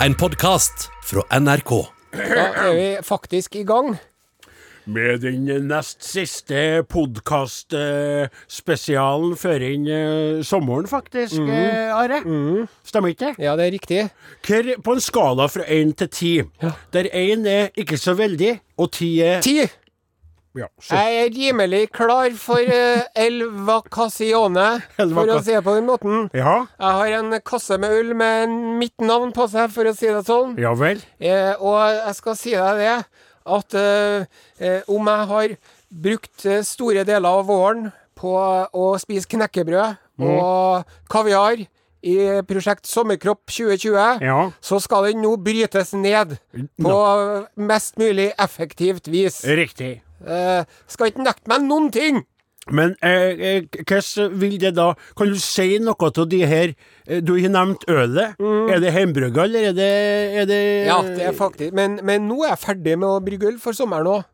En podkast fra NRK. Da er vi faktisk i gang. Med den nest siste podkast-spesialen før inn eh, sommeren, faktisk, eh, Are. Stemmer ikke det? Ja, det er riktig. Hvor, på en skala fra én til ti, der én er ikke så veldig, og ti er Ti! Ja, Jeg er rimelig klar for uh, El vacasione, El for å si det på den måten. ja, Jeg har en kasse med ull med mitt navn på seg, for å si det sånn. ja vel. Eh, og jeg skal si deg det, at eh, eh, om jeg har brukt eh, store deler av våren på å spise knekkebrød og kaviar i prosjekt Sommerkropp 2020, Ja. så skal den nå brytes ned på mest mulig effektivt vis. Riktig. Eh, skal ikke nekte meg noen ting! Men eh, eh, hvordan vil det da Kan du si noe av de her eh, Du har nevnt ølet. Er det hjemmebrygga, eller er det, er det Ja, det er faktisk Men, men nå er jeg ferdig med å brygge øl for sommeren òg.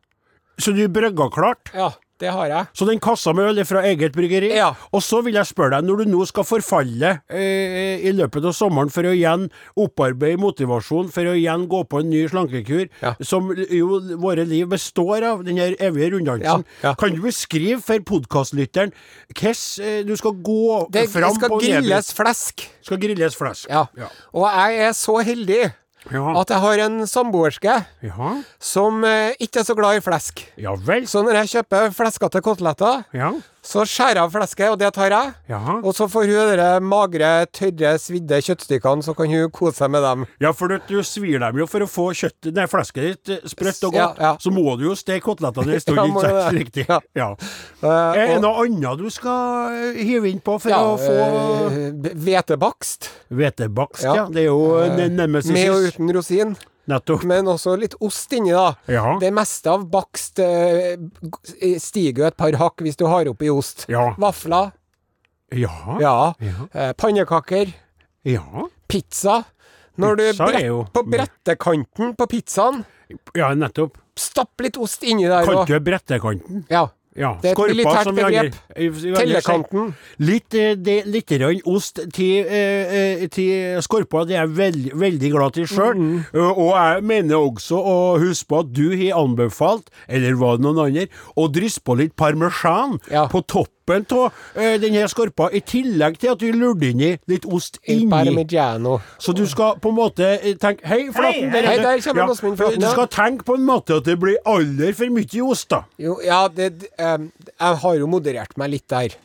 Så du brygga klart? Ja, det har jeg. Så den kassa med øl er fra eget bryggeri? Ja. Og så vil jeg spørre deg, når du nå skal forfalle eh, i løpet av sommeren for å igjen opparbeide motivasjon, for å igjen gå på en ny slankekur, Ja. som jo våre liv består av, den evige runddansen, Ja, kan du beskrive for podkastlytteren hvordan eh, du skal gå Det fram skal på grilles flesk. Skal grilles flesk. Ja. Ja. Og jeg er så heldig Ja. at jeg har en samboerske ja. som eh, ikke er så glad i flesk. Ja vel. Så når jeg kjøper fleskete koteletter, Ja. Så skjærer jeg av flesket, og det tar jeg. Ja. Og så får hun de magre, tørre, svidde kjøttstykkene, så kan hun kose seg med dem. Ja, for du, du svir dem jo for å få kjøttet, nei, flesket ditt eh, sprøtt og godt. ja. Så må du jo steke kotelettene en stund, Ja, ikke sant? Riktig. Ja. Ja. Uh, Er det noe annet du skal eh, hive inn på for ja, å få eh, b- Hvetebakst. hvetebakst? ja. Ja. det er jo uh, nemesis. Med og uten rosin. Nettopp. Men også litt ost inni, da. Ja. Det meste av bakst eh, stiger jo et par hakk hvis du har oppi ost. Ja. Vafler. Ja. Ja. Eh, pannekaker. Ja. Pizza. Når Pizza du er brett, jo- på brettekanten på pizzaen, ja, nettopp. stapp litt ost inni der. Kalte Kan du brettekanten? ja. Ja. Det er et Skorpa, militært begrep. Tellekanten. Litt, eh, det, litt ost til, eh, eh, til skorpa, det er jeg veld, veldig glad til sjøl. Mm. og jeg mener også å huske på at du har anbefalt, eller var det noen andre, å drysse på litt parmesan Ja. på toppen av eh, denne skorpa, i tillegg til at du lurte inn i litt ost inni. parmigiano. Så du skal på en måte eh, tenke Hei, Flaten! hei, er hei, der kommer Åsmund Flaten, Du skal tenke på en måte at det blir aller for mye ost, da. Jo, ja, det, d- em, jeg har jo moderert meg litt der.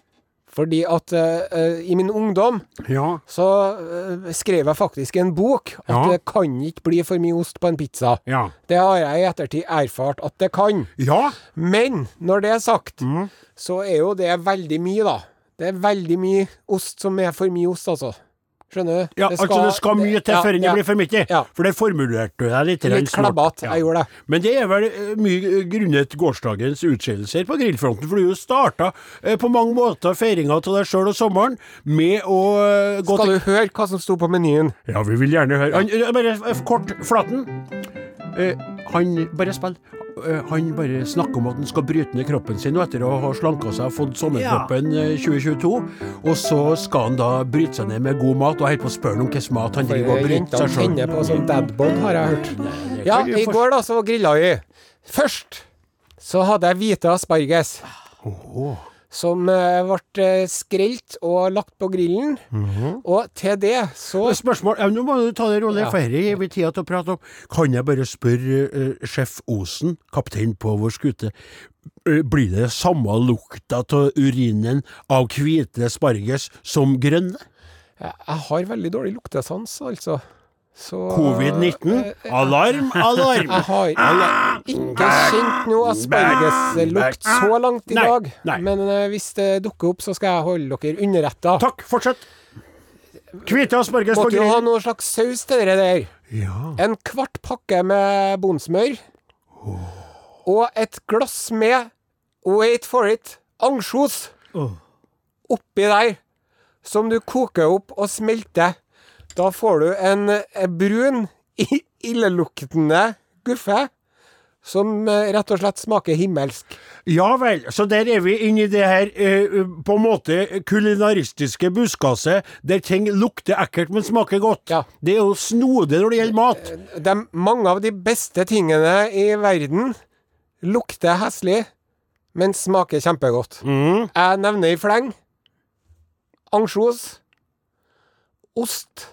Fordi at eh, eh, i min ungdom Ja. så uh, skrev jeg faktisk en bok at Ja. det kan ikke bli for mye ost på en pizza. Ja. Det har jeg i ettertid erfart at det kan. Ja. Men når det er sagt, Mm. så er jo det veldig mye, da. Det er veldig mye ost som er for mye ost, altså. Skjønner du? Ja, altså det skal mye til ja, før det ja. blir for mye. Ja. For det formulerte du deg litt. Litt smart. Ja. jeg gjorde det. Men det er vel eh, mye grunnet gårsdagens utskeielser på grillfronten. For du starta eh, på mange måter feiringa av deg sjøl og sommeren med å eh, gå Skal du høre hva som sto på menyen? Ja, vi vil gjerne høre. Eh, bare kort, Flaten. Eh, han Bare spiller. Eh, han bare snakker om at han skal bryte ned kroppen sin Og etter å ha slanka seg og fått sommerkroppen eh, 2022. Og så skal han da bryte seg ned med god mat, og jeg holder på å spørre om hvilken mat han driver og bryter Jentene seg sjøl kjenner på sånn dadbod, har jeg hørt. Ja, i går da så grilla vi. Først så hadde jeg hvite asparges. Som eh, ble eh, skrelt og lagt på grillen. Mhm. Og til det så Spørsmål, ja, Nå må du ta det rolig, Ja. for dette gir vi tida til å prate om. Kan jeg bare spørre uh, sjef Osen, kaptein på vår skute, eh, blir det samme lukta av urinen av hvite sparges som grønne? Jeg har veldig dårlig luktesans, altså. Så Covid-19? eh, Alarm, alarm! Jeg har ikke kjent noe aspargeslukt så langt i Nei, dag. nei. Men eh, hvis det dukker opp, så skal jeg holde dere underretta. Takk, fortsett. Hvite asparges på Måtte jo ha noe slags saus til det der. Ja. En kvart pakke med bonsmør. Og et glass med, wait for it, ansjos oppi der. Som du koker opp og smelter. Da får du en, eh, brun, illeluktende guffe som eh, rett og slett smaker himmelsk. Ja vel, så der er vi inne i det her eh, på en måte kulinaristiske buskaset, der ting lukter ekkelt, men smaker godt. Ja. Det er jo snodig når det gjelder mat. De, mange av de beste tingene i verden lukter heslig, men smaker kjempegodt. Mm. Jeg nevner i fleng ansjos, ost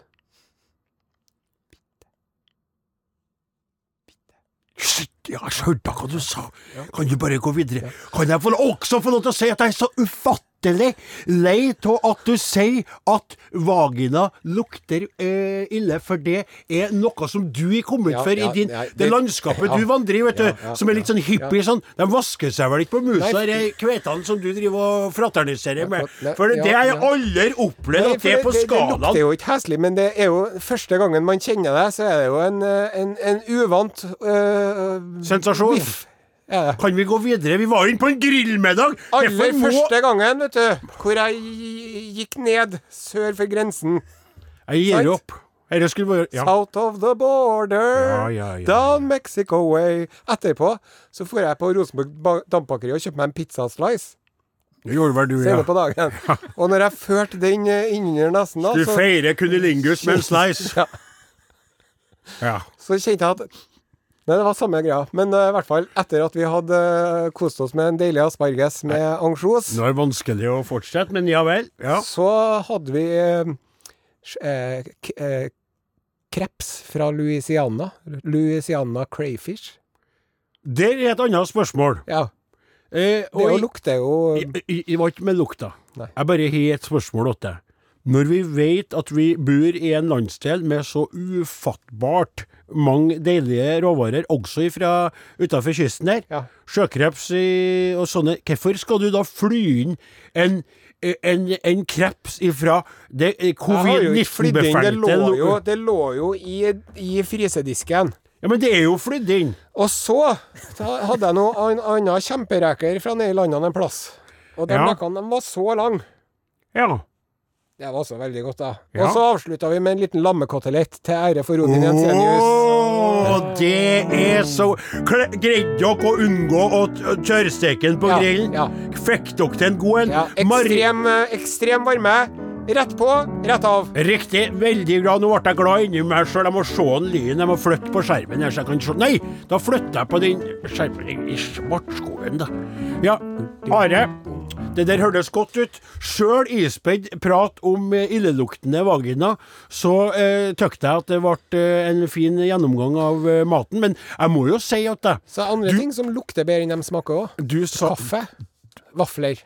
ja, jeg skjønte hva du sa. Kan du bare gå videre? Kan jeg også få lov til å si at jeg er så ufattelig lei av at du sier at vagina lukter eh, ille, for det er noe som du er kommet Ja, for ja, i din, ja, det, det- landskapet ja. du vandrer i, vet du, som er litt sånn hippie sånn. De vasker seg vel ikke på musa, de kvetene som du driver og fraterniserer med. For det, har jeg aldri opplevd at det er på det, det lukter jo ikke heslig, men det er jo første gangen man kjenner det, så er det jo en, eh, en, en uvant øh, Sensasjon. Biff. Det. Kan vi gå videre? Vi var inne på en grillmiddag! Aller må- første gangen, vet du, hvor jeg gikk ned sør for grensen. Jeg gir right? opp. Være ja. South of the border, Ja, ja, ja, down Mexico way. Etterpå så får jeg på Rosenborg Dampakeri og kjøpte meg en pizzaslice Det gjorde vel du, ja. på dagen. Og når jeg førte den eh, innunder nesen, da, Du så, feirer kunilingus med en slice. Ja. Ja. så kjente jeg at Nei, det var samme greia. Men uh, i hvert fall etter at vi hadde uh, kost oss med en deilig asparges med ansjos, Nå er det vanskelig å fortsette, men ja vel. Ja. så hadde vi uh, kreps fra Louisiana. Louisiana crayfish. Det er et annet spørsmål. Ja. Eh, Det jo lukter jo jeg var ikke med lukta. Nei. Jeg bare har et spørsmål til deg. Når vi vet at vi bor i en landsdel med så ufattbart mange deilige råvarer, også fra utenfor kysten der, Ja. sjøkreps i, og sånne, hvorfor skal du da fly inn en, en, en kreps ifra det eh, Jeg har jo ikke flydd inn. Det lå covid-19-befengte jo, det lå jo i, i frysedisken. Ja, men det er jo flydd inn. Og så hadde jeg noe an, annet kjempereker fra nede i landene en plass. Og de Ja. rekene de var så lange. Ja. Det var også veldig godt, da. Ja. Og så avslutta vi med en liten lammekotelett til ære for Odin Jensenius. Åh, det er så Greide dere å unngå å tørrsteke den på Ja, grillen? ja. Fikk dere til en god en? Ja, ekstrem, eh, ekstrem varme. Rett på, rett av. Riktig. Veldig glad. Nå ble jeg glad inni meg sjøl. Jeg må se en lyn. Jeg må flytte på skjermen. her, så jeg kan se. Nei, da flytter jeg på den skjermen i Svartskogen, da. Ja, Are. Det der høres godt ut. Sjøl ispedd prat om eh, illeluktende vagina, så eh, tøkte jeg at det ble eh, en fin gjennomgang av eh, maten. Men jeg må jo si at det Så andre Du- ting som lukter bedre enn de smaker òg. du sa Kaffe. Vafler.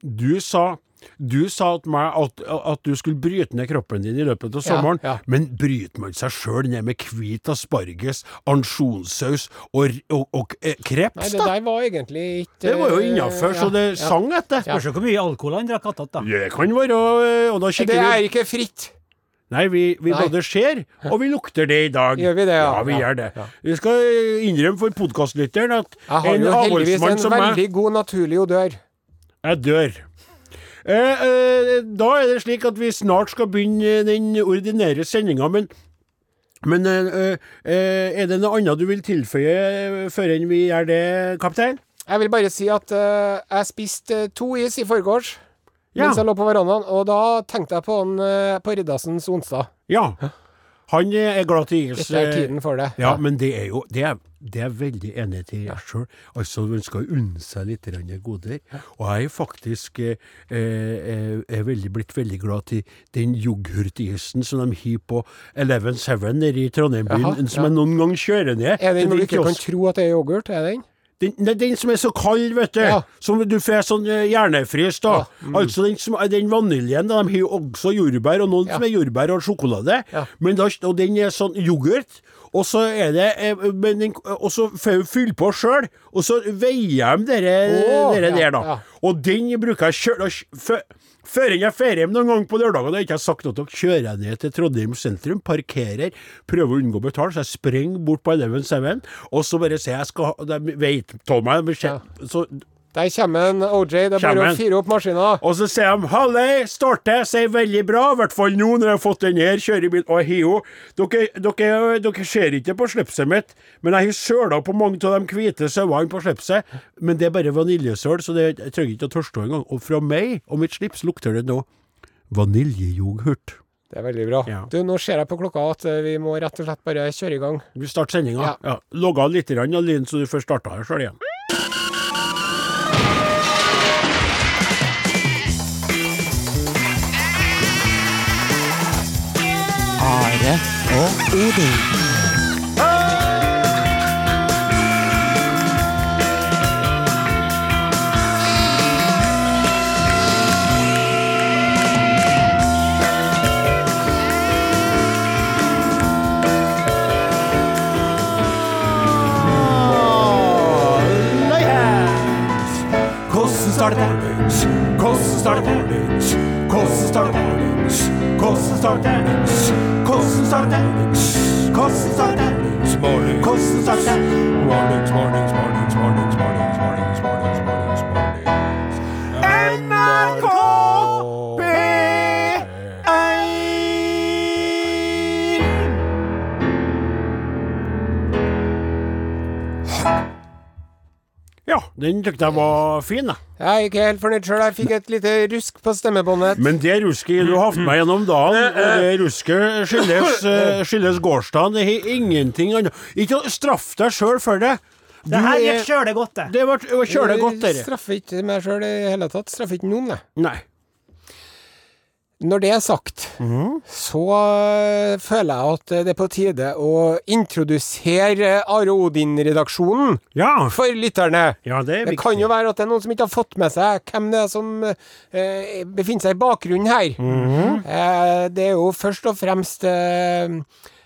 Du sa du sa til meg at, at du skulle bryte ned kroppen din i løpet av sommeren, ja. men bryter man seg sjøl ned med hvit asparges, ansjonssaus og, og, og eh, Nei, det da? der var egentlig ikke Det var jo innafor, ja, så det ja. sang etter. Ja. Spørs hvor mye alkohol han drakk attåt, da. Det kan være, eh, og da Det er ikke fritt. Nei, vi, vi Nei. både ser, og vi lukter det i dag. Gjør vi det, ja? Ja, vi Ja, gjør det. ja. Vi skal innrømme for podkastlytteren at Jeg har jo heldigvis en meg veldig god naturlig odør. Jeg dør. Eh, eh, da er det slik at vi snart skal begynne den ordinære sendinga, men men øh, øh, er det noe annet du vil tilføye før enn vi gjør det, kaptein? Jeg vil bare si at øh, jeg spiste to is i forgårs Ja. mens jeg lå på verandaen, og da tenkte jeg på han på Riddarsens onsdag. Ja. Han er glad til Eagles. Dette er eh, tiden for det. Ja, men det er jo Det er, det er veldig enig til jeg sjøl. Altså, man skal unne seg litt goder. Og jeg er faktisk eh, eh, er veldig blitt veldig glad til den yoghurtisen som de har på Eleven Seven nede i Trondheim byen, som ja. jeg noen gang kjører ned. Er det når du ikke kan tro at det er yoghurt? Er den? Den, den som er så kald, vet du. Ja. Som du får sånn eh, hjernefrys, da. Ja, mm. Altså den, som, den vaniljen, da. De har jo også jordbær, og noen Ja. som er jordbær og sjokolade. Men da, og den er sånn yoghurt. Og så er det eh, men den, Og så får du fylle på sjøl, og så veier de dere, oh, der, da. Og den bruker jeg kjøre Før jeg drar hjem noen gang på lørdager jeg ikke sagt noe. Til dere, kjører jeg ned til Trondheim sentrum, parkerer, prøver å unngå å betale, så jeg springer bort på Eleven Seven, og så bare sier jeg skal ha De vet av meg, så Der kommer en OJ. Det er bare å fyre opp maskina. Og så sier de 'Halløy, starter', sier veldig bra. I hvert fall nå når jeg har fått den her, kjører bil. Og Hio, dere, dere, dere ser ikke på slipset mitt, men jeg har søla på mange av de hvite sauene på slipset. Men det er bare vaniljesøl, så det, jeg trenger ikke å tørste engang. Og fra meg og mitt slips lukter det nå vaniljeyoghurt. Det er veldig bra. Ja. Du, nå ser jeg på klokka at eh, vi må rett og slett bare kjøre i gang. Vi starter sendinga. Ja. Ja. av litt Linn, så du får starta her sjøl igjen. Are og Odin. Hvordan starter det? Hvordan starter det? Hvordan starter det? Hvordan starter det? Mornings, mornings, mornings, mornings, mornings, mornings, mornings, mornings. Ja, den syntes jeg var fin, da. Jeg er ikke helt fornøyd sjøl. Jeg fikk et lite rusk på stemmebåndet. Men det rusket du har hatt meg gjennom dagen, og det rusket skyldes, eh, skyldes gårsdagen. Det har ingenting annet Ikke straff deg sjøl for det. Du Det her er- gikk sjøl godt, det. Det var var det godt, dere. Straffer ikke meg sjøl i hele tatt. Straffer ikke noen, det. Nei. Når det er sagt, mm. så øh, føler jeg at det er på tide å introdusere Are Odin-redaksjonen Ja. for lytterne. ja, det Det kan jo være at det er noen som ikke har fått med seg hvem det er som eh, befinner seg i bakgrunnen her. Mm. eh, det er jo først og fremst eh,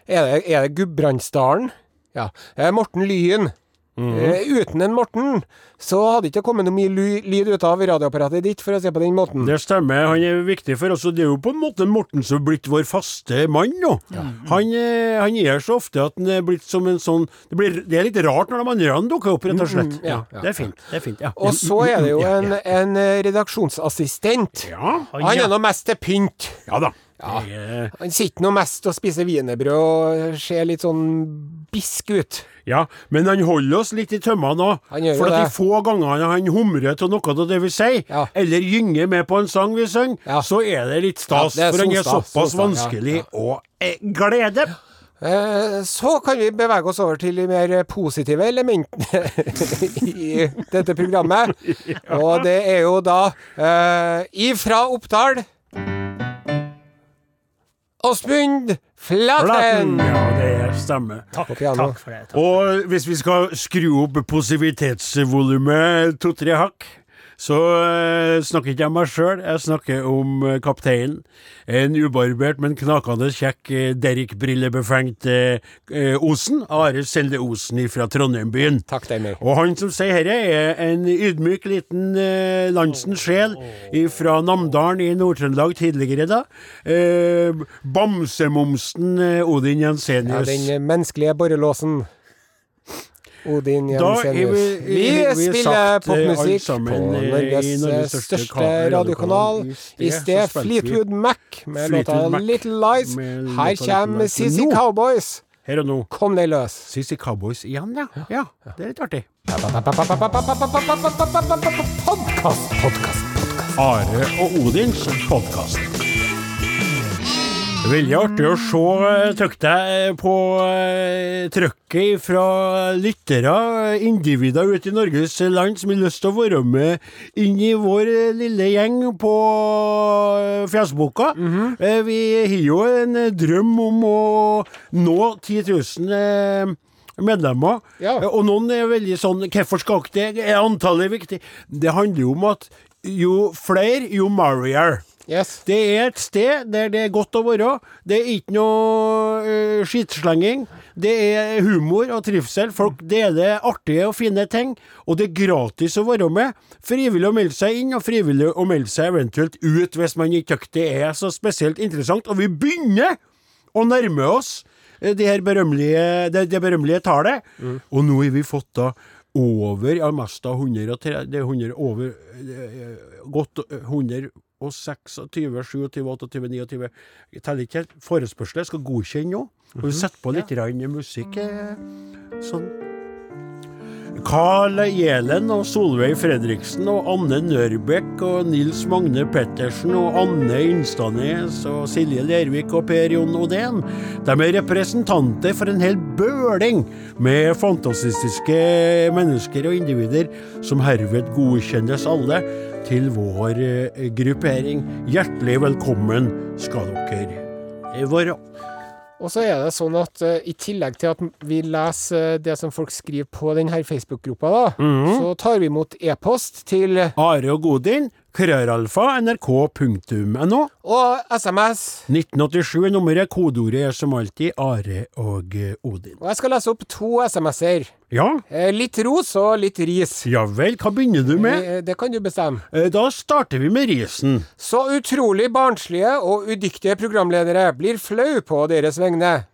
Er det, er det Gudbrandsdalen? Ja. Eh, Morten Lyen. Mhm. uh, uten en Morten så hadde ikke kommet noe mye lyd ut av radioapparatet ditt, for å si på den måten. Det stemmer, han er viktig for oss, og det er jo på en måte Morten som er blitt vår faste mann nå. Han, eh, han er så ofte at han er blitt som en sånn Det, blir, det er litt rart når de andre dukker opp, rett og slett. Mm, ja, Ja, ja, det er fint. det er fint, ja. Og så er det jo Ja, en, ja. en eh, redaksjonsassistent. Ja, Han er nå mest til pynt. ja da. Ja. Er- Han sitter nå mest og spiser wienerbrød og ser litt sånn bisk ut. Ja, men han holder oss litt i tømmene òg. For at de få gangene han humrer til noe av det vi sier, Ja. eller gynger med på en sang vi synger, Ja. så er det litt stas. Ja, det for han er sostas, såpass sostas, ja, vanskelig å eh, glede. Eh, Så kan vi bevege oss over til de mer positive elementene i dette programmet. Og det er jo da eh, ifra Oppdal Åsmund Flaten! Ja, det stemmer. Takk, takk for det. Takk. Og hvis vi skal skru opp positivitetsvolumet to-tre hakk, så eh, snakker ikke jeg meg sjøl, jeg snakker om eh, kapteinen. En ubarbert, men knakende kjekk eh, Derrik-brillebefengt eh, eh, Osen. Are Selde Osen fra Trondheim byen. Takk, Deimir. Og han som sier herre, er en ydmyk liten eh, landsens sjel fra Namdalen i Nord-Trøndelag tidligere, da. Eh, Bamsemomsen eh, Odin Ja, den menneskelige borrelåsen. Odin Jensenius. Vi, spiller popmusikk på Norges, eh, største radiokanal. I sted Fleetwood Mac med låta Little Lies. Her kommer CC Cowboys. Her og nå. Kom deg løs. CC Cowboys igjen, ja. ja. Det er litt artig. Podkast, podkast. Are og Odins podkast. Veldig artig å se, eh, på eh, trøkket fra lyttere, eh, individer ute i Norges land som har lyst til å være med inn i vår eh, lille gjeng på Fjesboka. Mm -hmm. Vi har jo en eh, drøm om å nå 10 000 eh, medlemmer. Ja. Eh, Og noen er veldig sånn Hvorfor skal ikke det? Er antallet viktig? Det handler jo om at jo flere, jo merrier. Yes. Det er et sted der det er godt å være. Det er ikke noe eh, uh, skitslenging. Det er humor og trivsel. Folk deler artige og fine ting. Og det er gratis å være med. Frivillig å melde seg inn, og frivillig å melde seg eventuelt ut hvis man ikke syns det er så spesielt interessant. Og vi begynner å nærme oss eh, det her berømmelige, det, det berømmelige tallet. Mm. Og nå har vi fått da over ja, mest av 130 det er 100 over, eh, Godt 100 og 26, 27, 28, 29 Jeg teller ikke helt. Forespørsler skal godkjenne nå. Og vi mhm. setter på litt ja. musikk eh, sånn. Carl Jelen og Solveig Fredriksen og Anne Nørbekk og Nils Magne Pettersen og Anne Innstanes og Silje Lervik og Per Jon Odén, de er representanter for en hel bøling med fantastiske mennesker og individer som herved godkjennes alle til vår eh, gruppering. Hjertelig velkommen skal dere være. Og så er det sånn at uh, i tillegg til at vi leser eh, det som folk skriver på denne Facebook-gruppa, da, Mhm. så tar vi imot e-post til Are og Godin, krøralfa, nrk.no. og SMS. 1987 er nummeret, kodeordet er som alltid Are og Odin. Og jeg skal lese opp to SMS-er. Ja, Eh, Litt ros og litt ris. ja vel, hva begynner du med? Eh, Det kan du bestemme. Eh, Da starter vi med risen. Så utrolig barnslige og udyktige programledere blir flau på deres vegne.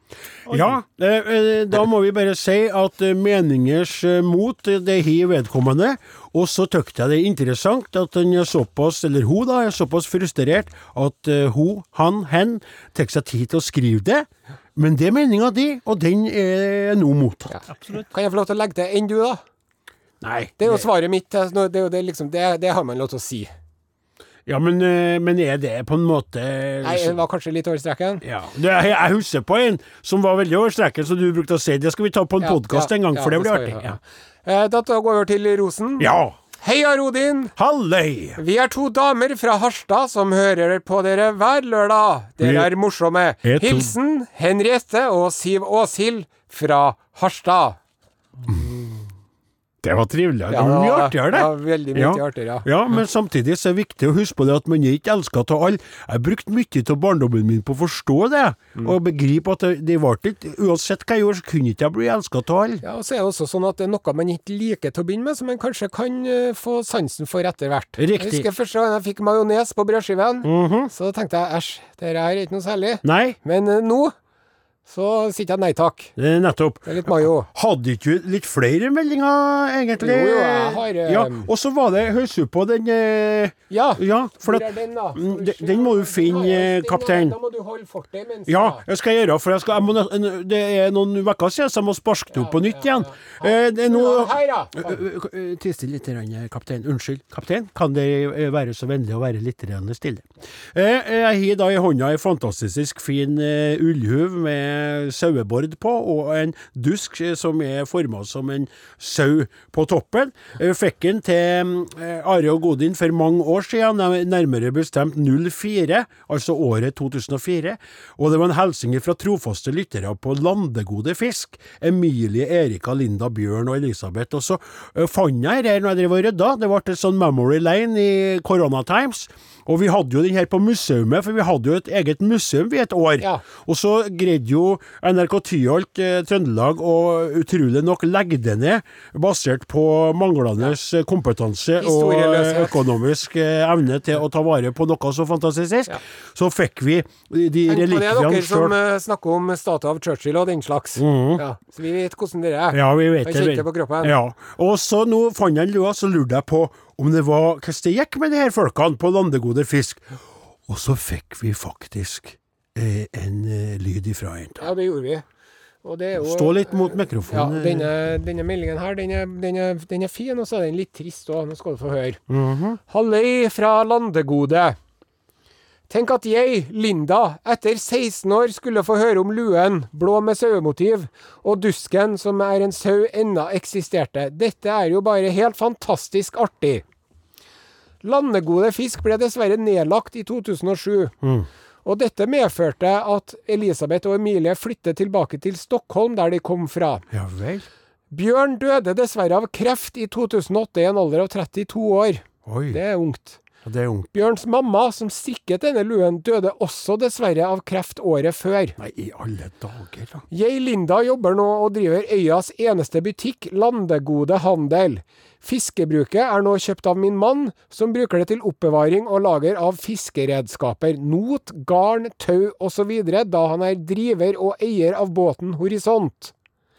Ja, eh, eh, da må vi bare si at eh, meningers mot, det har vedkommende. Og så tykte jeg det er interessant at han er såpass, eller hun da, er såpass frustrert at hun, han, hen, tar seg tid til å skrive det. Men det er meninga di, og den er nå mottatt. Kan jeg få lov til å legge til enn du, da? Nei. Det er jo svaret mitt. eh, Det, er det, liksom, det, det har man lov til å si. Ja, men, eh, men er det på en måte Nei, det var kanskje litt over streken. Ja. Jeg, jeg husker på en som var veldig over streken, som du brukte å si. Det skal vi ta på en Ja, podkast ja, en gang, for det blir artig. Ja. Eh, Da går vi over til rosen. ja. Heia, Rodin! Halløy! Vi er to damer fra Harstad som hører på dere hver lørdag. Dere er morsomme. Hilsen Henriette og Siv Åshild fra Harstad. Det var trivelig. Det var mye artigere, det. Ja, veldig mye artigere, ja. Ja, men samtidig så er det viktig å huske på det at man er ikke elska av alle. Jeg brukte mye av barndommen min på å forstå det, Mm. og begripe at det, ble ikke Uansett hva jeg gjorde, så kunne ikke jeg bli elska av alle. Ja, og så er det også sånn at det er noe man ikke liker til å begynne med, som man kanskje kan eh, få sansen for etter hvert. Riktig. Jeg husker første gang jeg fikk majones på brødskiven, Mhm. så tenkte jeg æsj, dette er ikke noe særlig. Nei, Men eh, nå så sier jeg nei takk. er nettopp. Det er litt mayo. Hadde ikke du litt flere meldinger, egentlig? Jo, jo, jeg har, eh, Ja, Og så var det Høres du på den eh, Ja. Ja, for at den, da? Mm, den- den må du finne, eh, kaptein. Da må du holde fortet mens Ja, jeg- skal gjøre for jeg skal, jeg må, det er noen uker siden, så jeg må sparke det opp på nytt igjen. Eh, det er noe! Tiss stille litt, kaptein. Unnskyld, kaptein. Kan dere eh, være så vennlig å være litt stille? Eh, Jeg har da i hånda ei fantastisk fin eh, ullhuv med sauebord på, og en dusk eh, som er forma som en sau på toppen. Fikk den til eh, Are og Godin for mange år siden, nærmere bestemt 04, altså året 2004. Og det var en hilsen fra trofaste lyttere på Landegode fisk. Emilie, Erika, Linda, Bjørn og Elisabeth. Og så eh, fant jeg her når jeg drev og rydda. Det ble en sånn memory lane i Corona Times. Og vi hadde jo den her på museumet, for vi hadde jo et eget museum i et år. Ja. Og så greide jo NRK Tyholt eh, Trøndelag å utrolig nok legge det ned, basert på manglende ja. kompetanse og økonomisk eh, evne til å ta vare på noe så fantastisk. Så fikk vi de relikviene sjøl. det, er dere som eh, snakker om statue av Churchill og den slags. Ja, så vi vet hvordan det er. Ja, vi vet det. Ja. Og så nå fant jeg en lua, så lurte jeg på om det var hvordan det gikk med de her folkene på Landegode fisk. Og så fikk vi faktisk eh, en eh, lyd ifra en. Ja, det gjorde vi. Og det er jo Stå litt mot Ja, mikrofonen. denne, denne meldingen her, den er, den, er, den er fin, og så er den litt trist òg. Nå skal du få høre. Mhm. Halløy fra Landegode. Tenk at jeg, Linda, etter 16 år skulle få høre om luen, blå med sauemotiv, og dusken, som er en sau, ennå eksisterte. Dette er jo bare helt fantastisk artig. Landegode fisk ble dessverre nedlagt i 2007. Og dette medførte at Elisabeth og Emilie flyttet tilbake til Stockholm, der de kom fra. Ja vel. Bjørn døde dessverre av kreft i 2008 i en alder av 32 år. Oi, Det er ungt. Bjørns mamma, som strikket denne luen, døde også dessverre av kreft året før. Nei, i alle dager, da. Jeg, Linda, jobber nå og driver øyas eneste butikk, Landegode Handel. Fiskebruket er nå kjøpt av min mann, som bruker det til oppbevaring og lager av fiskeredskaper, not, garn, tau osv., da han er driver og eier av båten Horisont.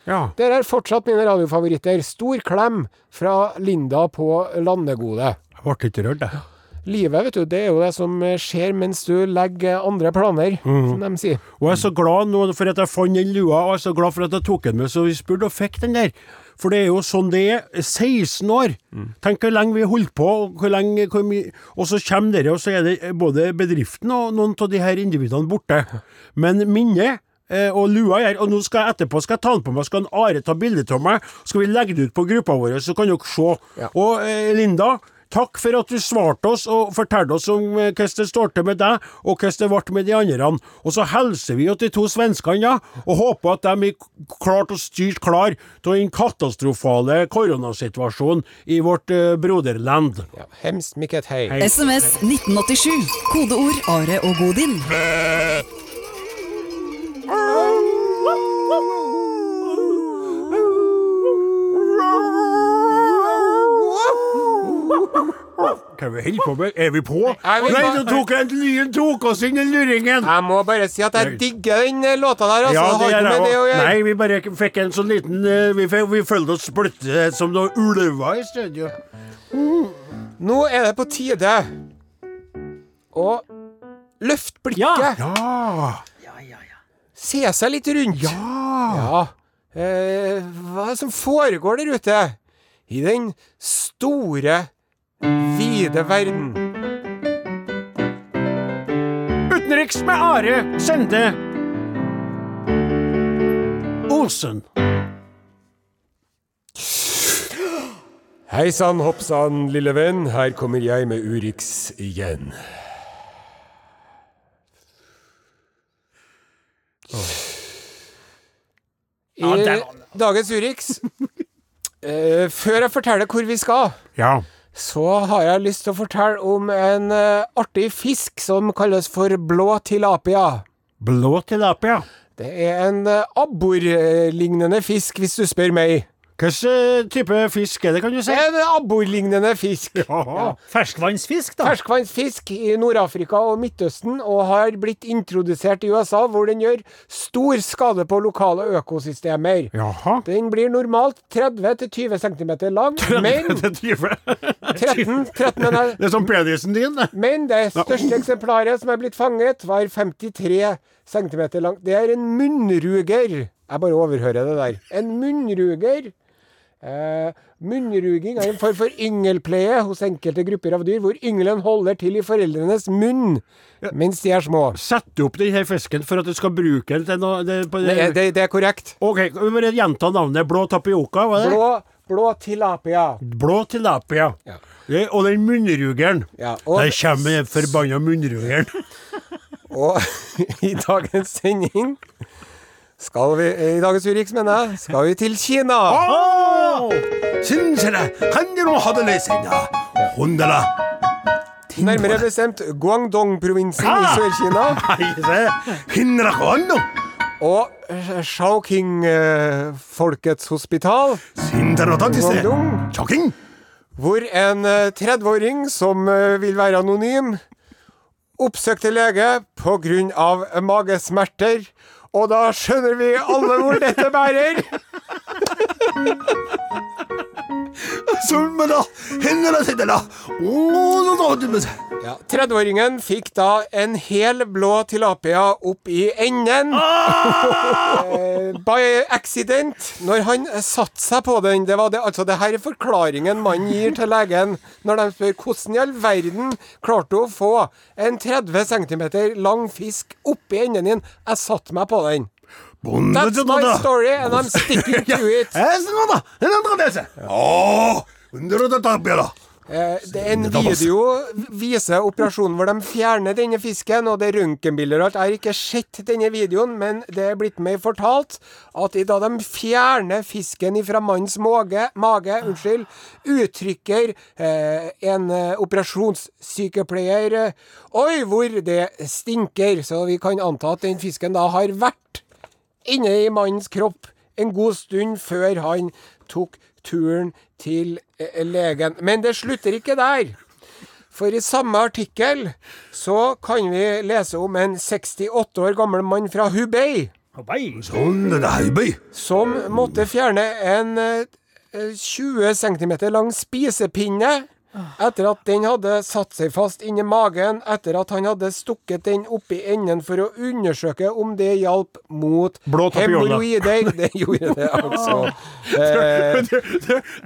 Ja. Dere er fortsatt mine radiofavoritter. Stor klem fra Linda på Landegode. Jeg ble ikke rørt, jeg. Livet, vet du, det er jo det som skjer mens du legger andre planer, som de sier. Og jeg er så glad nå for at jeg fant den lua, og jeg er så glad for at jeg tok den med, så vi spurte og fikk den der. For det er jo sånn det er. 16 år! Tenk hvor lenge vi har holdt på, og hvor lenge hvor mye, Og så kommer dere, og så er det både bedriften og noen av de her individene borte. Men minnet eh, og lua her, Og nå skal jeg etterpå skal jeg ta den på meg, skal en Are ta bilde av meg, skal vi legge det ut på gruppa vår, så kan dere se. Ja. Og eh, Linda, takk for at du svarte oss og fortalte oss om eh, hvordan det står til med deg, og hvordan det ble med de andre. Og så hilser vi til de to svenskene, ja, og håper at de er klart og styrt klar til den katastrofale koronasituasjonen i vårt uh, broderland. Ja, hemskt mykket hei. Hei. SMS 1987. Kodeord Are og Godin. Hva er vi holder på med? Er vi på? Er vi Nei, nå tok jeg lyn tok oss inn i luringen! Jeg må bare si at jeg digger den eh, låta der, altså. Ja, det har ikke med det å gjøre. Nei, vi bare fikk en sånn liten eh, Vi, vi følte oss splitte som noen ulver i studio. Nå er det på tide å løfte blikket. Ja! Se seg litt rundt. Ja. Eh, hva er det som foregår der ute? I den store, vide verden. Utenriks med Are Sende Olsen. Hei sann, hopp sann, lille venn. Her kommer jeg med Urix igjen. I Ja, dagens Urix eh, Før jeg forteller hvor vi skal, Ja. Så har jeg lyst til å fortelle om en eh, artig fisk som kalles for blå tilapia. Blå tilapia. Det er en uh, abborlignende fisk, hvis du spør meg. Hvilken eh, type fisk er det, kan du si? En abborlignende fisk. Ja. Ferskvannsfisk, da. Ferskvannsfisk i Nord-Afrika og Midtøsten, og har blitt introdusert i USA, hvor den gjør stor skade på lokale økosystemer. Jaha. Den blir normalt 30-20 cm lang, men Det er 13, 13 og Det er som penisen din, det. Men det største eksemplaret som er blitt fanget, var 53 cm lang. Det er en munnruger. Jeg bare overhører det der. En munnruger. Eh, munnruging er en form for yngelpleie hos enkelte grupper av dyr, hvor yngelen holder til i foreldrenes munn mens de er små. Sett opp denne fisken for at du skal bruke den til noe det, Det, det, det er korrekt. Ok, vi bare gjenta navnet. Blå tapioca, var det? Blå, blå tilapia. Blå tilapia. Ja. Det, og den munnrugeren. Ja, og- Der kommer den forbanna munnrugeren. Og i dagens sending skal vi I dagens Urix, mener jeg, skal vi til Kina. Nærmere bestemt Guangdong-provinsen i Sør-Kina. Og eh, Shaoqing-folkets hospital, Guangdong, hvor en eh, 30-åring som eh, vil være anonym, oppsøkte lege av magesmerter. Og da skjønner vi alle hvor dette bærer. Ja, 30-åringen fikk da en hel blå tilapia opp i enden. Eh, by accident. Når han satte seg på den Det var det, altså det her er forklaringen mannen gir til legen når de spør hvordan i all verden klarte hun å få en 30 cm lang fisk oppi enden din. Jeg satte meg på den. That's my story, and I'm sticking to it. Eh, det er en video viser operasjonen hvor de fjerner denne fisken, og det er røntgenbilder og alt. Jeg har ikke sett denne videoen, men det er blitt meg fortalt at da de fjerner fisken fra mannens mage, mage unnskyld, uttrykker eh, en eh, operasjonssykepleier eh, Oi, hvor det stinker! Så vi kan anta at den fisken da har vært inne i mannens kropp en god stund før han tok turen til eh, legen. Men det slutter ikke der. For i samme artikkel så kan vi lese om en 68 år gammel mann fra Hubei. Sånn, som måtte fjerne en eh, 20 cm lang spisepinne etter at den hadde satt seg fast inni magen etter at han hadde stukket den oppi enden for å undersøke om det hjalp mot hemoroider. Det gjorde det, altså. Eh,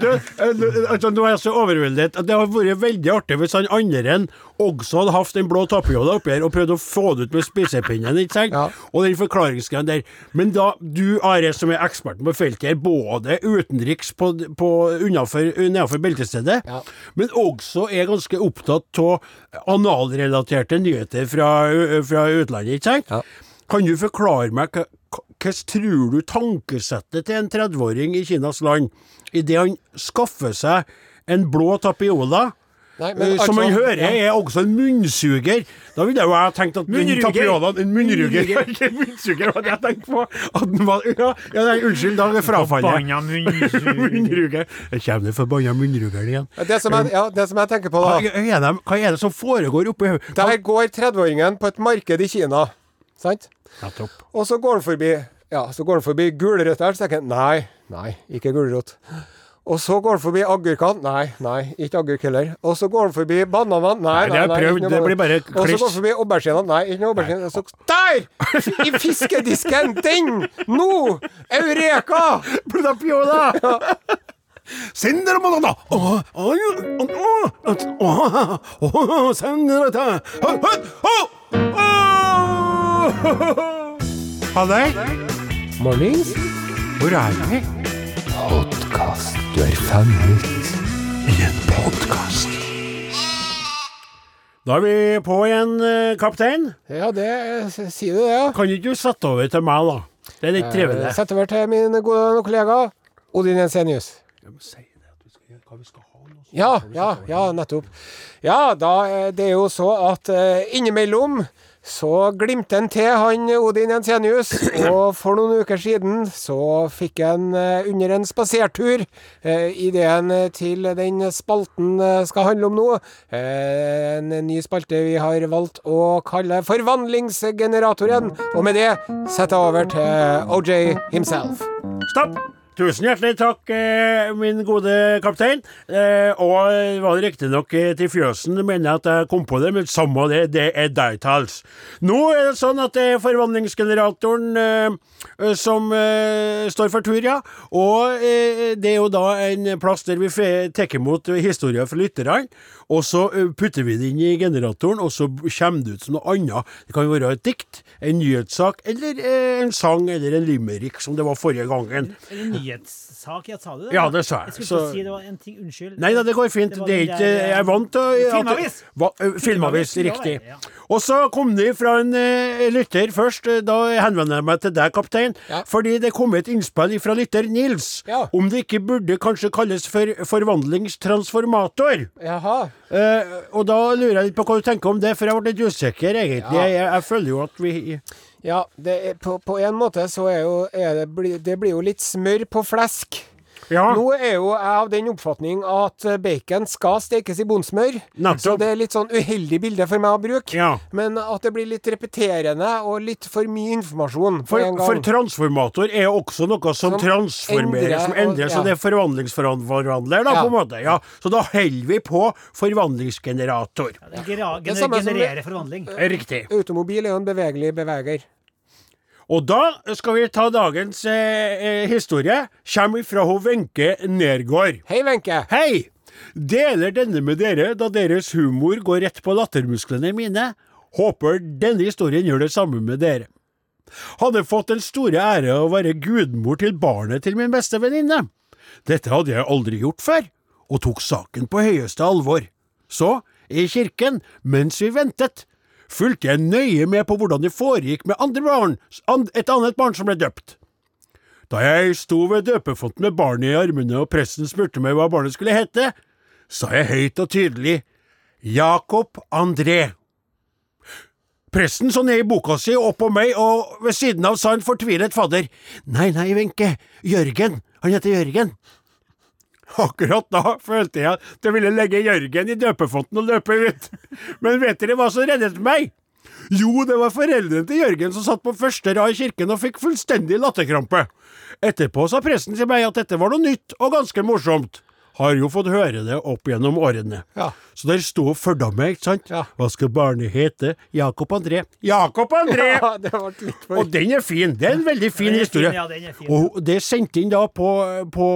eh, altså, nå er jeg så overveldet det hadde vært veldig artig hvis han andre også hadde hatt den blå tapiola oppi her og prøvd å få det ut med spisepinnen, ikke sant? Ja. Og den forklaringsgreia der. Men da, du Are, som er eksperten på feltet her, både utenriks på, på, unnafor, beltestedet, Ja. men også er ganske opptatt av analrelaterte nyheter fra, fra utlandet, ikke sant? Ja. Kan du forklare meg hva hvordan tror du tankesettet til en 30-åring i Kinas land idet han skaffer seg en blå tapiola? Nei, men eh, som altså- man hører ja. er også en munnsuger. Da ville jeg jo ha tenkt at Munnruger. En munnruger. Munnsuger, var det jeg tenkte på. At den var, ja, ja, nei, unnskyld, da er frafallet. Forbanna. Munnruger. Jeg kommer den forbanna munnrugeren igjen. det, som jeg, ja, det som jeg tenker på, Hva er det, hva er det som foregår oppi hodet? Der går 30-åringen på et marked i Kina, sant? Nettopp. Og så går han forbi Ja, så går han forbi så tenker han nei, nei, ikke gulrot. Og så går han forbi agurkene. Nei, nei, ikke agurk heller. Og så går han forbi bananene. Nei, Nei, det har nei, prøvd, det blir bare Og så går han forbi auberginene. Nei, ikke noe aubergine. Og så Der! I fiskedisken! Den! Nå! Eureka! Åh, åh, åh, sender det Åh, åh, åh. Halløy, Mornings. hvor er vi? Podkast. Du er fanget. I en podkast. Da er vi på igjen, eh, kaptein. Ja, det Sier du det, ja? Kan ikke du sette over til meg, da? Det er litt trivelig. Sette Sett over til min gode kollega Odin Jensenius. Jeg må si det at vi skal gjøre hva vi skal ha. Ja, ja, ja, nettopp. Ja, da eh, det er jo så at eh, innimellom så glimter han til, han Odin Jensenius. Og for noen uker siden så fikk han eh, under en spasertur eh, ideen til den spalten eh, skal handle om nå. Eh, en ny spalte vi har valgt å kalle Forvandlingsgeneratoren. Og med det setter jeg over til OJ himself. Stopp! Tusen hjertelig takk, eh, min gode kaptein. Eh, og var det riktignok eh, til fjøsen, mener jeg at jeg kom på det, men samme det, det er Dightals. Nå er det sånn at det er forvandlingsgeneratoren som står for tur, ja. Og det er jo da en plass der vi tar imot historier fra lytterne. Og så eh, putter vi det inn i generatoren, og så kommer det ut som noe annet. Det kan være et dikt, en nyhetssak, eller eh, en sang, eller en limerick, som det var forrige gangen. En nyhetssak? Ja, sa du det? Ja, det sa jeg. Jeg skulle Så- ikke si det var en ting. Unnskyld. Nei da, det går fint. Det Det er ikke eh, Jeg er vant til at- Filmavis. Hva, eh, Filmavis, riktig. ja. Og så kom det fra en uh, lytter først. eh, Da henvender jeg meg til deg, kaptein. Ja. Fordi det kom et innspill fra lytter Nils Ja. om det ikke burde kanskje kalles for forvandlingstransformator. Jaha. Eh, og da lurer jeg litt på hva du tenker om det, for jeg ble litt usikker, egentlig. Ja. Jeg, jeg, føler jo at vi Ja, det er, på, på en måte så er jo er det, bli- det blir jo litt smør på flesk. Ja. Nå er jo jeg av den oppfatning at eh, bacon skal stekes i bondsmør. Så det er litt sånn uheldig bilde for meg å bruke. Ja. Men at det blir litt repeterende og litt for mye informasjon på For, en gang. for transformator er jo også noe som, Som transformerer, endrer som og- endrer, så det er forvandlingsforvandler, da, Ja. på en måte. Ja. Så da holder vi på forvandlingsgenerator. Det, gera- Det er samme som- genererer forvandling. Riktig. Automobil er jo en bevegelig beveger. Og da skal vi ta dagens eh, eh, historie. Kommer fra ho Wenche Nergård. Hei, Wenche. Hei! Deler denne med dere, da deres humor går rett på lattermusklene mine. Håper denne historien gjør det samme med dere. Hadde fått den store ære å være gudmor til barnet til min beste venninne. Dette hadde jeg aldri gjort før, og tok saken på høyeste alvor. Så, i kirken, mens vi ventet, fulgte jeg nøye med på hvordan det foregikk med andre barn, et annet barn som ble døpt. Da jeg sto ved døpefonten med barnet i armene og presten spurte meg hva barnet skulle hete, sa jeg høyt og tydelig Jakob André. Presten så ned i boka si opp på meg, og ved siden av sa en fortvilet fadder, Nei, nei, Wenche, Jørgen, han heter Jørgen. Akkurat da følte jeg at jeg ville legge Jørgen i døpefonten og løpe ut. Men vet dere hva som reddet meg? Jo, det var foreldrene til Jørgen som satt på første rad i kirken og fikk fullstendig latterkrampe. Etterpå sa presten til meg at dette var noe nytt og ganske morsomt. Har jo fått høre det opp gjennom årene. Ja. Så der sto meg, ikke sant? Ja. Hva skal barnet hete? Jakob André. Jakob André! Ja, det ble litt for Og den er fin. Det er en veldig fin historie. ja, den er fin. Og det er sendt inn da på, på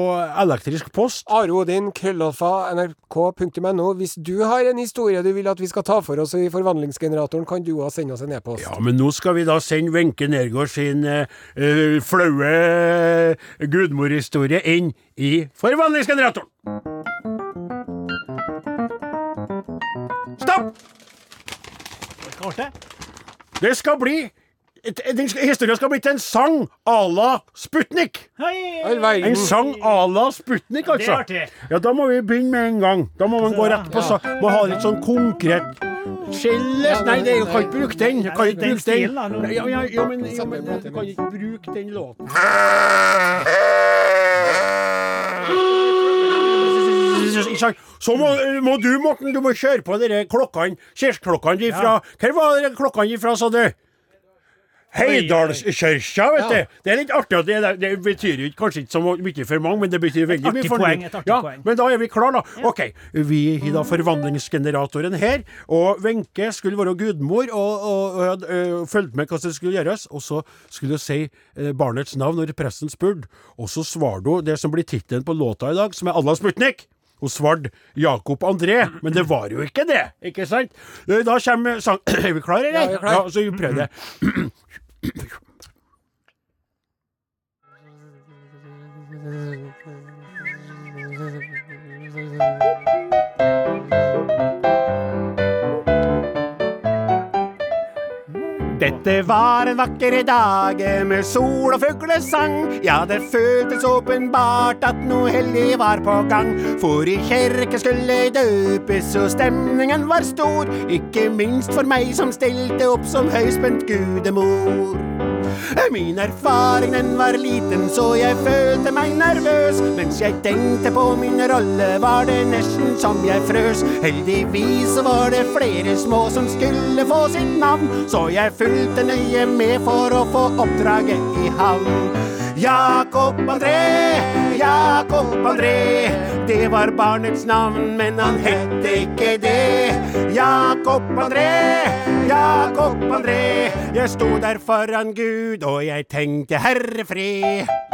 elektrisk post. Are Odin, krøllalfa, nrk.no. Hvis du har en historie du vil at vi skal ta for oss i forvandlingsgeneratoren, kan du òg sende oss en e-post. Ja, men nå skal vi da sende Wenche Nergård sin uh, flaue eh, gudmorhistorie inn i forvandlingsgeneratoren. Stopp! Det skal bli den skal- Historien skal bli til en sang à la Sputnik. Hei! En sang à la Sputnik, Det er altså. Ja, da må vi begynne med en gang. Da må man gå rett på sak. Må ha litt sånn konkret Skjelles Nei, det, jeg kan ikke bruke den. Jeg kan ikke bruke den. Ja, ja, ja, men, ja, men du kan ikke bruke den låten. Sant? Så må, må du, Morten, du må kjøre på dere klokkene, kirkeklokkene ifra Hvor var dere klokkene ifra, sa du? Heidalskirka, vet du. Det er litt artig. Det, det betyr kanskje ikke så mye for mange, men det betyr veldig mye for poeng, et artig Ja, poeng. men da er vi klar da. OK. Vi har da forvandlingsgeneratoren her, og Wenche skulle være gudmor og, og, og hadde øh, fulgt med hva som skulle gjøres. Og så skulle hun si barnets navn når presten spurte, og så svarte hun det som blir tittelen på låta i dag, som er Alla Sputnik. Hun svarte Jakob André, men det var jo ikke det, ikke sant? Eh, Da kommer sang... Er vi klare, eller? Ja, vi er klar. Ja, så vi prøver det. Dette var en vakker dag med sol og fuglesang. Ja, det føltes åpenbart at noe hellig var på gang. For i kirke skulle døpes, og stemningen var stor. Ikke minst for meg som stilte opp som høyspent gudemor. Min erfaring den var liten, så jeg følte meg nervøs. Mens jeg tenkte på min rolle, var det nesten som jeg frøs. Heldigvis var det flere små som skulle få sitt navn, så jeg fulgte nøye med for å få oppdraget i havn. Jakob André, Jakob André. Det var barnets navn, men han het ikke det. Jakob André, Jakob André. Jeg sto der foran Gud, og jeg tenkte Herre fred.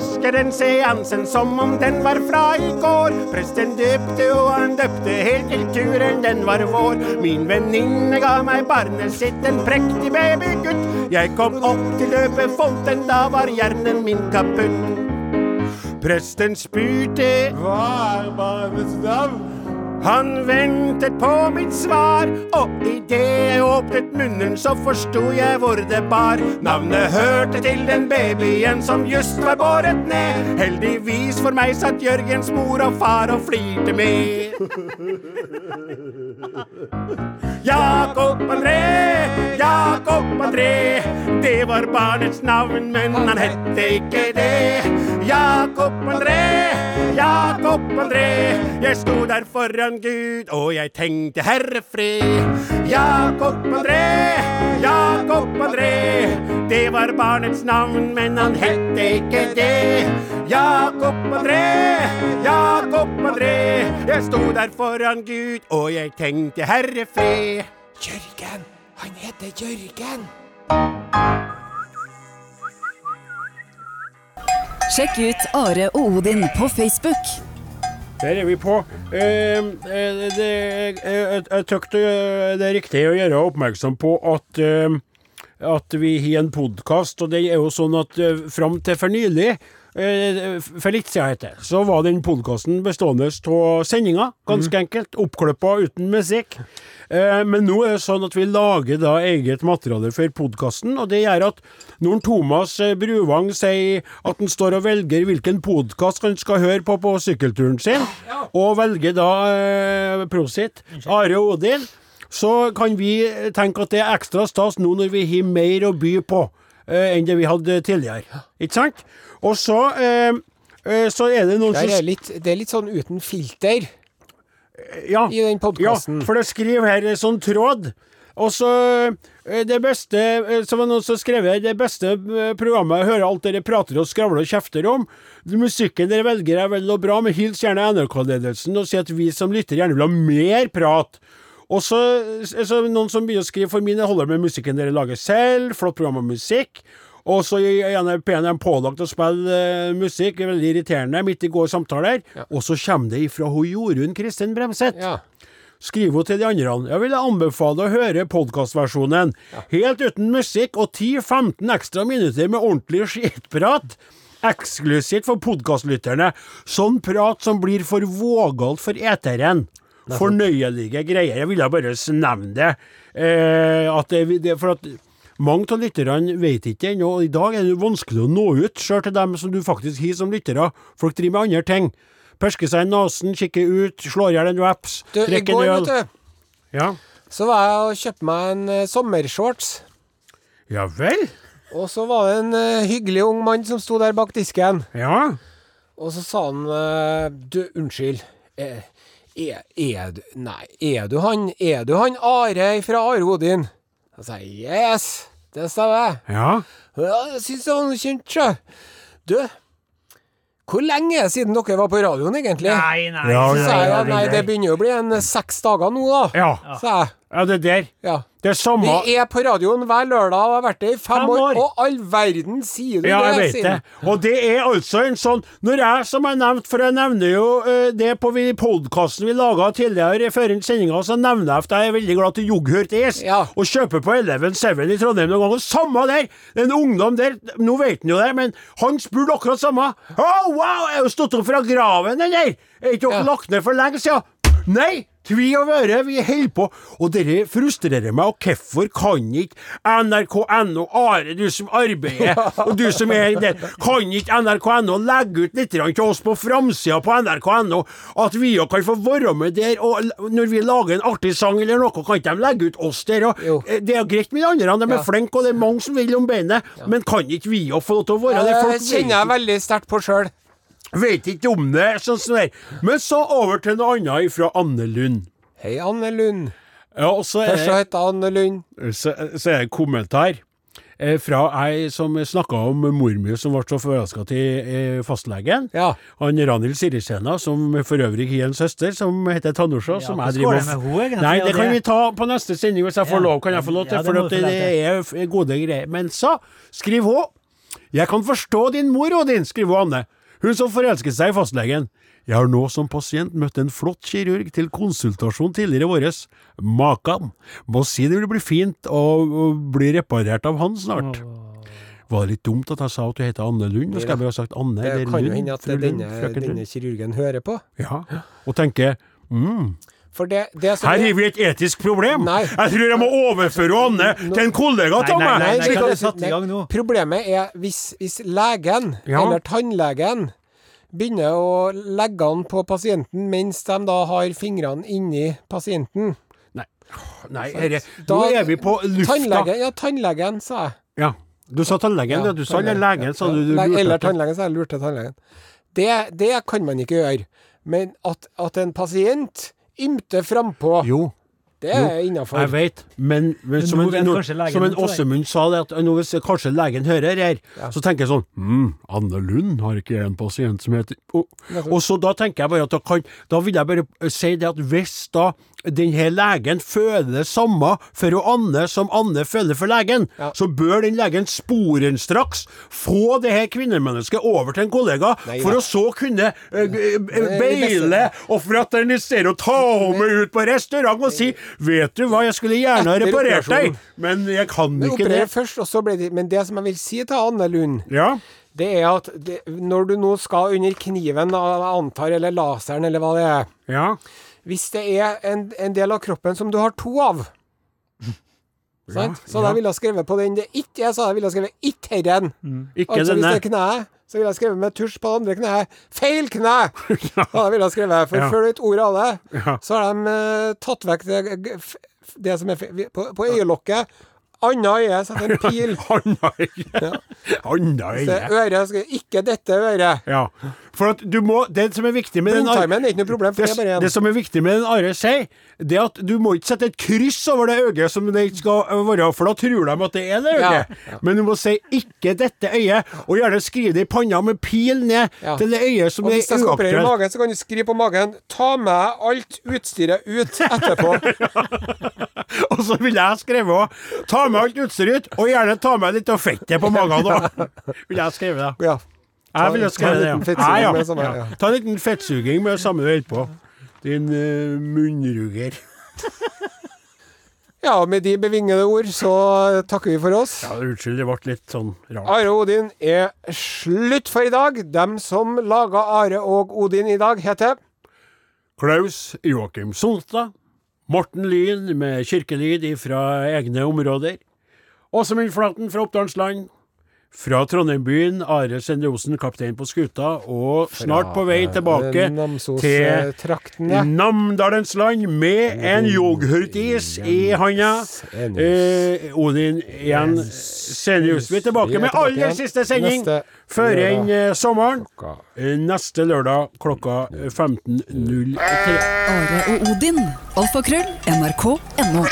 Husker den seansen som om den var fra i går. Presten døpte, og han døpte helt til turen, den var vår. Min venninne ga meg barnet sitt, en prektig babygutt. Jeg kom opp til løpefonten, da var hjernen min kaputt. Presten spurte Hva er barnets navn? Han ventet på mitt svar, og idet jeg åpnet munnen, så forsto jeg hvor det bar. Navnet hørte til den babyen som just var båret ned. Heldigvis for meg satt Jørgens mor og far og flirte med. Jakob André, Jakob André. Det var barnets navn, men han hette ikke det. Jakob André, Jakob André. Jeg sto der foran Gud, og jeg tenkte Herre fred. Jakob André, Jakob André. Det var barnets navn, men han hette ikke det. Jakob André, Jakob André. Jeg sto der foran Gud, og jeg tenkte Herre fred. Jørgen. Han heter Jørgen. Sjekk ut Are og Odin på Facebook. Der er vi på. Eh, eh, det, eh, jeg jeg det det er riktig å gjøre oppmerksom på at eh, at vi har en podkast, og det er jo sånn at eh, fram til for nylig eh, for litt siden, heter så var den podkasten bestående av sendinger, ganske enkelt. Oppklippa uten musikk. Eh, Men nå er det sånn at vi lager da eget materiale for podkasten, og det gjør at når Thomas eh, Bruvang sier at han står og velger hvilken podkast han skal høre på på sykkelturen sin, og velger da eh, Prosit, Are Odin, så kan vi tenke at det er ekstra stas nå når vi har mer å by på eh, enn det vi hadde tidligere. Ikke sant? Og så eh, eh, så er det noen som er litt, det er litt sånn uten filter ja, i den ja, for det skriver her sånn tråd. Og så eh, det beste som noen som skrevet, Det beste eh, programmet jeg hører alt dere prater og skravler og kjefter om. Musikken dere velger er vel og bra, men hils gjerne NRK-ledelsen og si at vi som lytter gjerne vil ha mer prat. Og så, så noen som begynner å skrive For min del holder med musikken dere lager selv. Flott program om musikk. Og så er gjerne PNM pålagt å spille uh, musikk. Veldig irriterende midt i går samtaler. Og så kommer det ifra hun Jorunn Kristin Bremseth. Ja. Skriver hun til de andre. Jeg vil anbefale å høre podkastversjonen. Helt uten musikk og 10-15 ekstra minutter med ordentlig skitprat. Eksklusivt for podkastlytterne. Sånn prat som blir for vågalt for eteren. Fornøyelige greier. Jeg ville bare nevne det. Eh, det, det for at mange av lytterne vet ikke ennå. og I dag er det vanskelig å nå ut, sjøl til dem som du faktisk har som lyttere. Folk driver med andre ting. Persker seg i nesen, kikker ut, slår i hjel en wraps, I drikker en øl. vet du, Ja. så var jeg og kjøpte meg en uh, sommershorts. ja vel? Og så var det en uh, hyggelig ung mann som sto der bak disken. Ja. Og så sa han uh, Du, unnskyld. Er, er, er du Nei, er du han Er du han Are fra Are Odin? Jeg yes, det stemmer. Ja. Ja, jeg syns det var noe kjent, sjø. Du, hvor lenge er det siden dere var på radioen, egentlig? Nei, nei. Ja, Så ja, sa jeg ja, ja, nei, det begynner jo å bli en seks dager nå, da. Ja. Sa jeg. Ja, det der. Ja. Det er samme Vi er på radioen hver lørdag og har vært det i fem, Fem år. år. Og all verden sier du Ja, jeg det? vet sier det. Og det er altså en sånn Når jeg, som jeg nevnte, for jeg nevner jo eh, det på podkasten vi laga tidligere før sendinga, så nevner jeg at jeg er veldig glad til yoghurtis. Ja. Og kjøper på Eleven Seven i Trondheim noen ganger. Samme der! Er en ungdom der, nå vet han jo det, men han spurte akkurat samme. Oh, wow, jeg har jo stått opp fra graven, den der! Er ikke dere Ja. lagt ned for lenge siden? Nei! Tvi og vøre, vi holder på. Og dere frustrerer meg, og hvorfor kan ikke NRK.no, Are, du som arbeider, og du som er der, kan ikke NRK.no legge ut litt til oss på framsida på NRK.no, at vi òg kan få være med der, og når vi lager en artig sang eller noe, kan ikke de legge ut oss der? òg? Eh, det er greit med de andre, de er Ja. flinke, og det er mange som vil om beinet, men kan ikke vi òg få lov til å være Ja, der? det kjenner jeg veldig sterkt på sjøl. Vet ikke om det, sånn som det er. Men så over til noe annet fra Anne Lund. Hei, Anne Lund. Ja, og så er Først så det heter Anne Lund. så, så er det en kommentar eh, fra ei som snakka om mor mi som ble så forelska til fastlegen. Ja. Han Ranhild Sirisena, som for øvrig har en søster som heter Tanusha. som jeg driver med henne, egentlig, Nei, det kan vi ta på neste sending hvis jeg får Ja. lov. Kan jeg få lov til? Ja, det for få det, er gode greier. Men så skriver hun Jeg kan forstå din mor, Odin, skriver hun Anne. Hun som forelsket seg i fastlegen. Jeg har nå som pasient møtt en flott kirurg til konsultasjon tidligere i våres. Makan. Må si det vil bli fint å bli reparert av han snart. Var det litt dumt at jeg sa at du heter Anne Lund? Da skal jeg bare ha sagt Anne Det eller kan jo hende at denne, denne kirurgen hører på. Ja, og tenker mm, det, det som her er- har vi et etisk problem. Nei. Jeg tror jeg må overføre Anne til en kollega av meg. nei, nei, nei, nei, nei? Problemet er hvis, hvis legen, Ja. eller tannlegen, begynner å legge an på pasienten mens de da har fingrene inni pasienten. Nei, nei herre, Da- nå er vi på lufta. Tannlegen, ja, tannlegen, sa jeg. Ja, du sa tannlegen, ja, du sa eller legen, sa du. du lurte Eller tannlegen, sa jeg. Lurte tannlegen. Det, det kan man ikke gjøre. Men at, at en pasient ymter frampå, Jo, det er innafor. jeg vet, men, men som, en, no, som en. Åsemund sa det, at nå hvis kanskje legen hører her, så tenker jeg sånn Hm, Anne Lund har ikke en pasient som heter og, og så da tenker jeg bare at da kan Da vil jeg bare si det at hvis da den her legen føler det samme for å Anne som Anne føler for legen, Ja. så bør den legen sporenstraks få det her kvinnemennesket over til en kollega, Nei, for da. å så kunne eh, eh, beile og fraternisere og ta henne ut på restaurant og si Vet du hva, jeg skulle gjerne ha reparert deg, men jeg kan Men ikke det. først, det Men det som jeg vil si til Anne Lund, Ja, det er at det, når du nå skal under kniven, antar, eller laseren, eller hva det er ja. Hvis det er en, en del av kroppen som du har to av ja, Så da ville jeg skrevet på den det ikke er, så jeg ville jeg skrevet 'ikke herren'. Ikke Altså hvis denne. det er kneet, så ville jeg skrevet med tusj på det andre kneet 'feil kne'! Ja, ville jeg skrevet, For Ja. før du vet ordet av det, Ja. så har de uh, tatt vekk det, det som er på, på øyelokket. Anna øye setter en pil. Anna øye. Anna øye. øye. øret skal Ikke dette øret. Ja. For at du må Det som er viktig med Blindtarmen er ikke noe problem, for det er bare en. det som er viktig med den Are sier, det er at du må ikke sette et kryss over det øyet som det skal være, for da tror de at det er det øyet. Ja. Men du må si 'ikke dette øyet', og gjerne skrive det i panna med pil ned Ja. til det øyet som Og er hvis jeg skal operere magen, så kan du skrive på magen 'Ta med alt utstyret ut etterpå'. Og så ville jeg skrevet òg 'ta med alt utstyret ut', og gjerne ta med litt av fettet på magen òg. Vil jeg skrive det. Ja. Jeg ville ta skrevet en det, ja. Ja, ja. ja. ja. Ta en liten fettsuging med det samme du holder på. Din uh, munnruger. ja, med de bevingede ord så takker vi for oss. Ja, unnskyld, det ble litt sånn rart. Are og Odin er slutt for i dag. Dem som laga Are og Odin i dag, heter Klaus Joakim Sonstad. Morten Lyn med kirkelyd fra egne områder. Åsemund Flaten fra Oppdalsland. Fra Trondheimbyen, Are Sende kaptein på skuta, og snart på vei tilbake til Namsos-traktene. Namdalens land med en yoghurtis i handa. Eh, Odin igjen. Senius. Vi er tilbake med aller siste sending før enn eh, sommeren. Eh, Neste lørdag klokka 15.03. Are og Odin. Alfakrøll. NRK.no.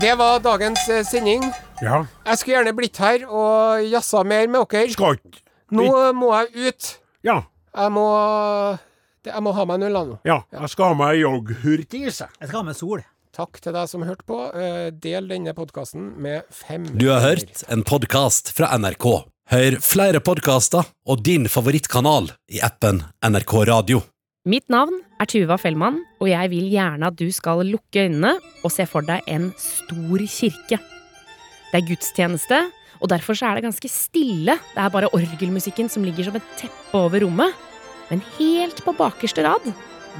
Det var dagens eh, sending. Ja. Jeg skulle gjerne blitt her og jazza mer med dere. Skal ikke Nå må jeg ut. Ja. Jeg må Jeg må ha meg en øl nå. Ja, jeg skal ha meg yoghurtis. jeg. Jeg skal ha meg sol. Takk til deg som hørte på. Eh, Del denne podkasten med fem Du har hørt en podkast fra NRK. Hør flere podkaster og din favorittkanal i appen NRK Radio. Mitt navn er Tuva Fellmann, og jeg vil gjerne at du skal lukke øynene og se for deg en stor kirke. Det er gudstjeneste, og derfor så er det ganske stille. Det er bare orgelmusikken som ligger som et teppe over rommet. Men helt på bakerste rad,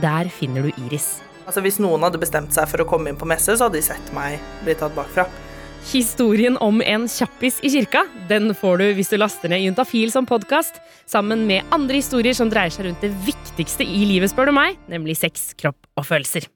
der finner du Iris. Altså Hvis noen hadde bestemt seg for å komme inn på messe, så hadde de sett meg bli tatt bakfra. Historien om en kjappis i kirka den får du hvis du laster ned Juntafil som podkast, sammen med andre historier som dreier seg rundt det viktigste i livet, spør du meg, nemlig sex, kropp og følelser.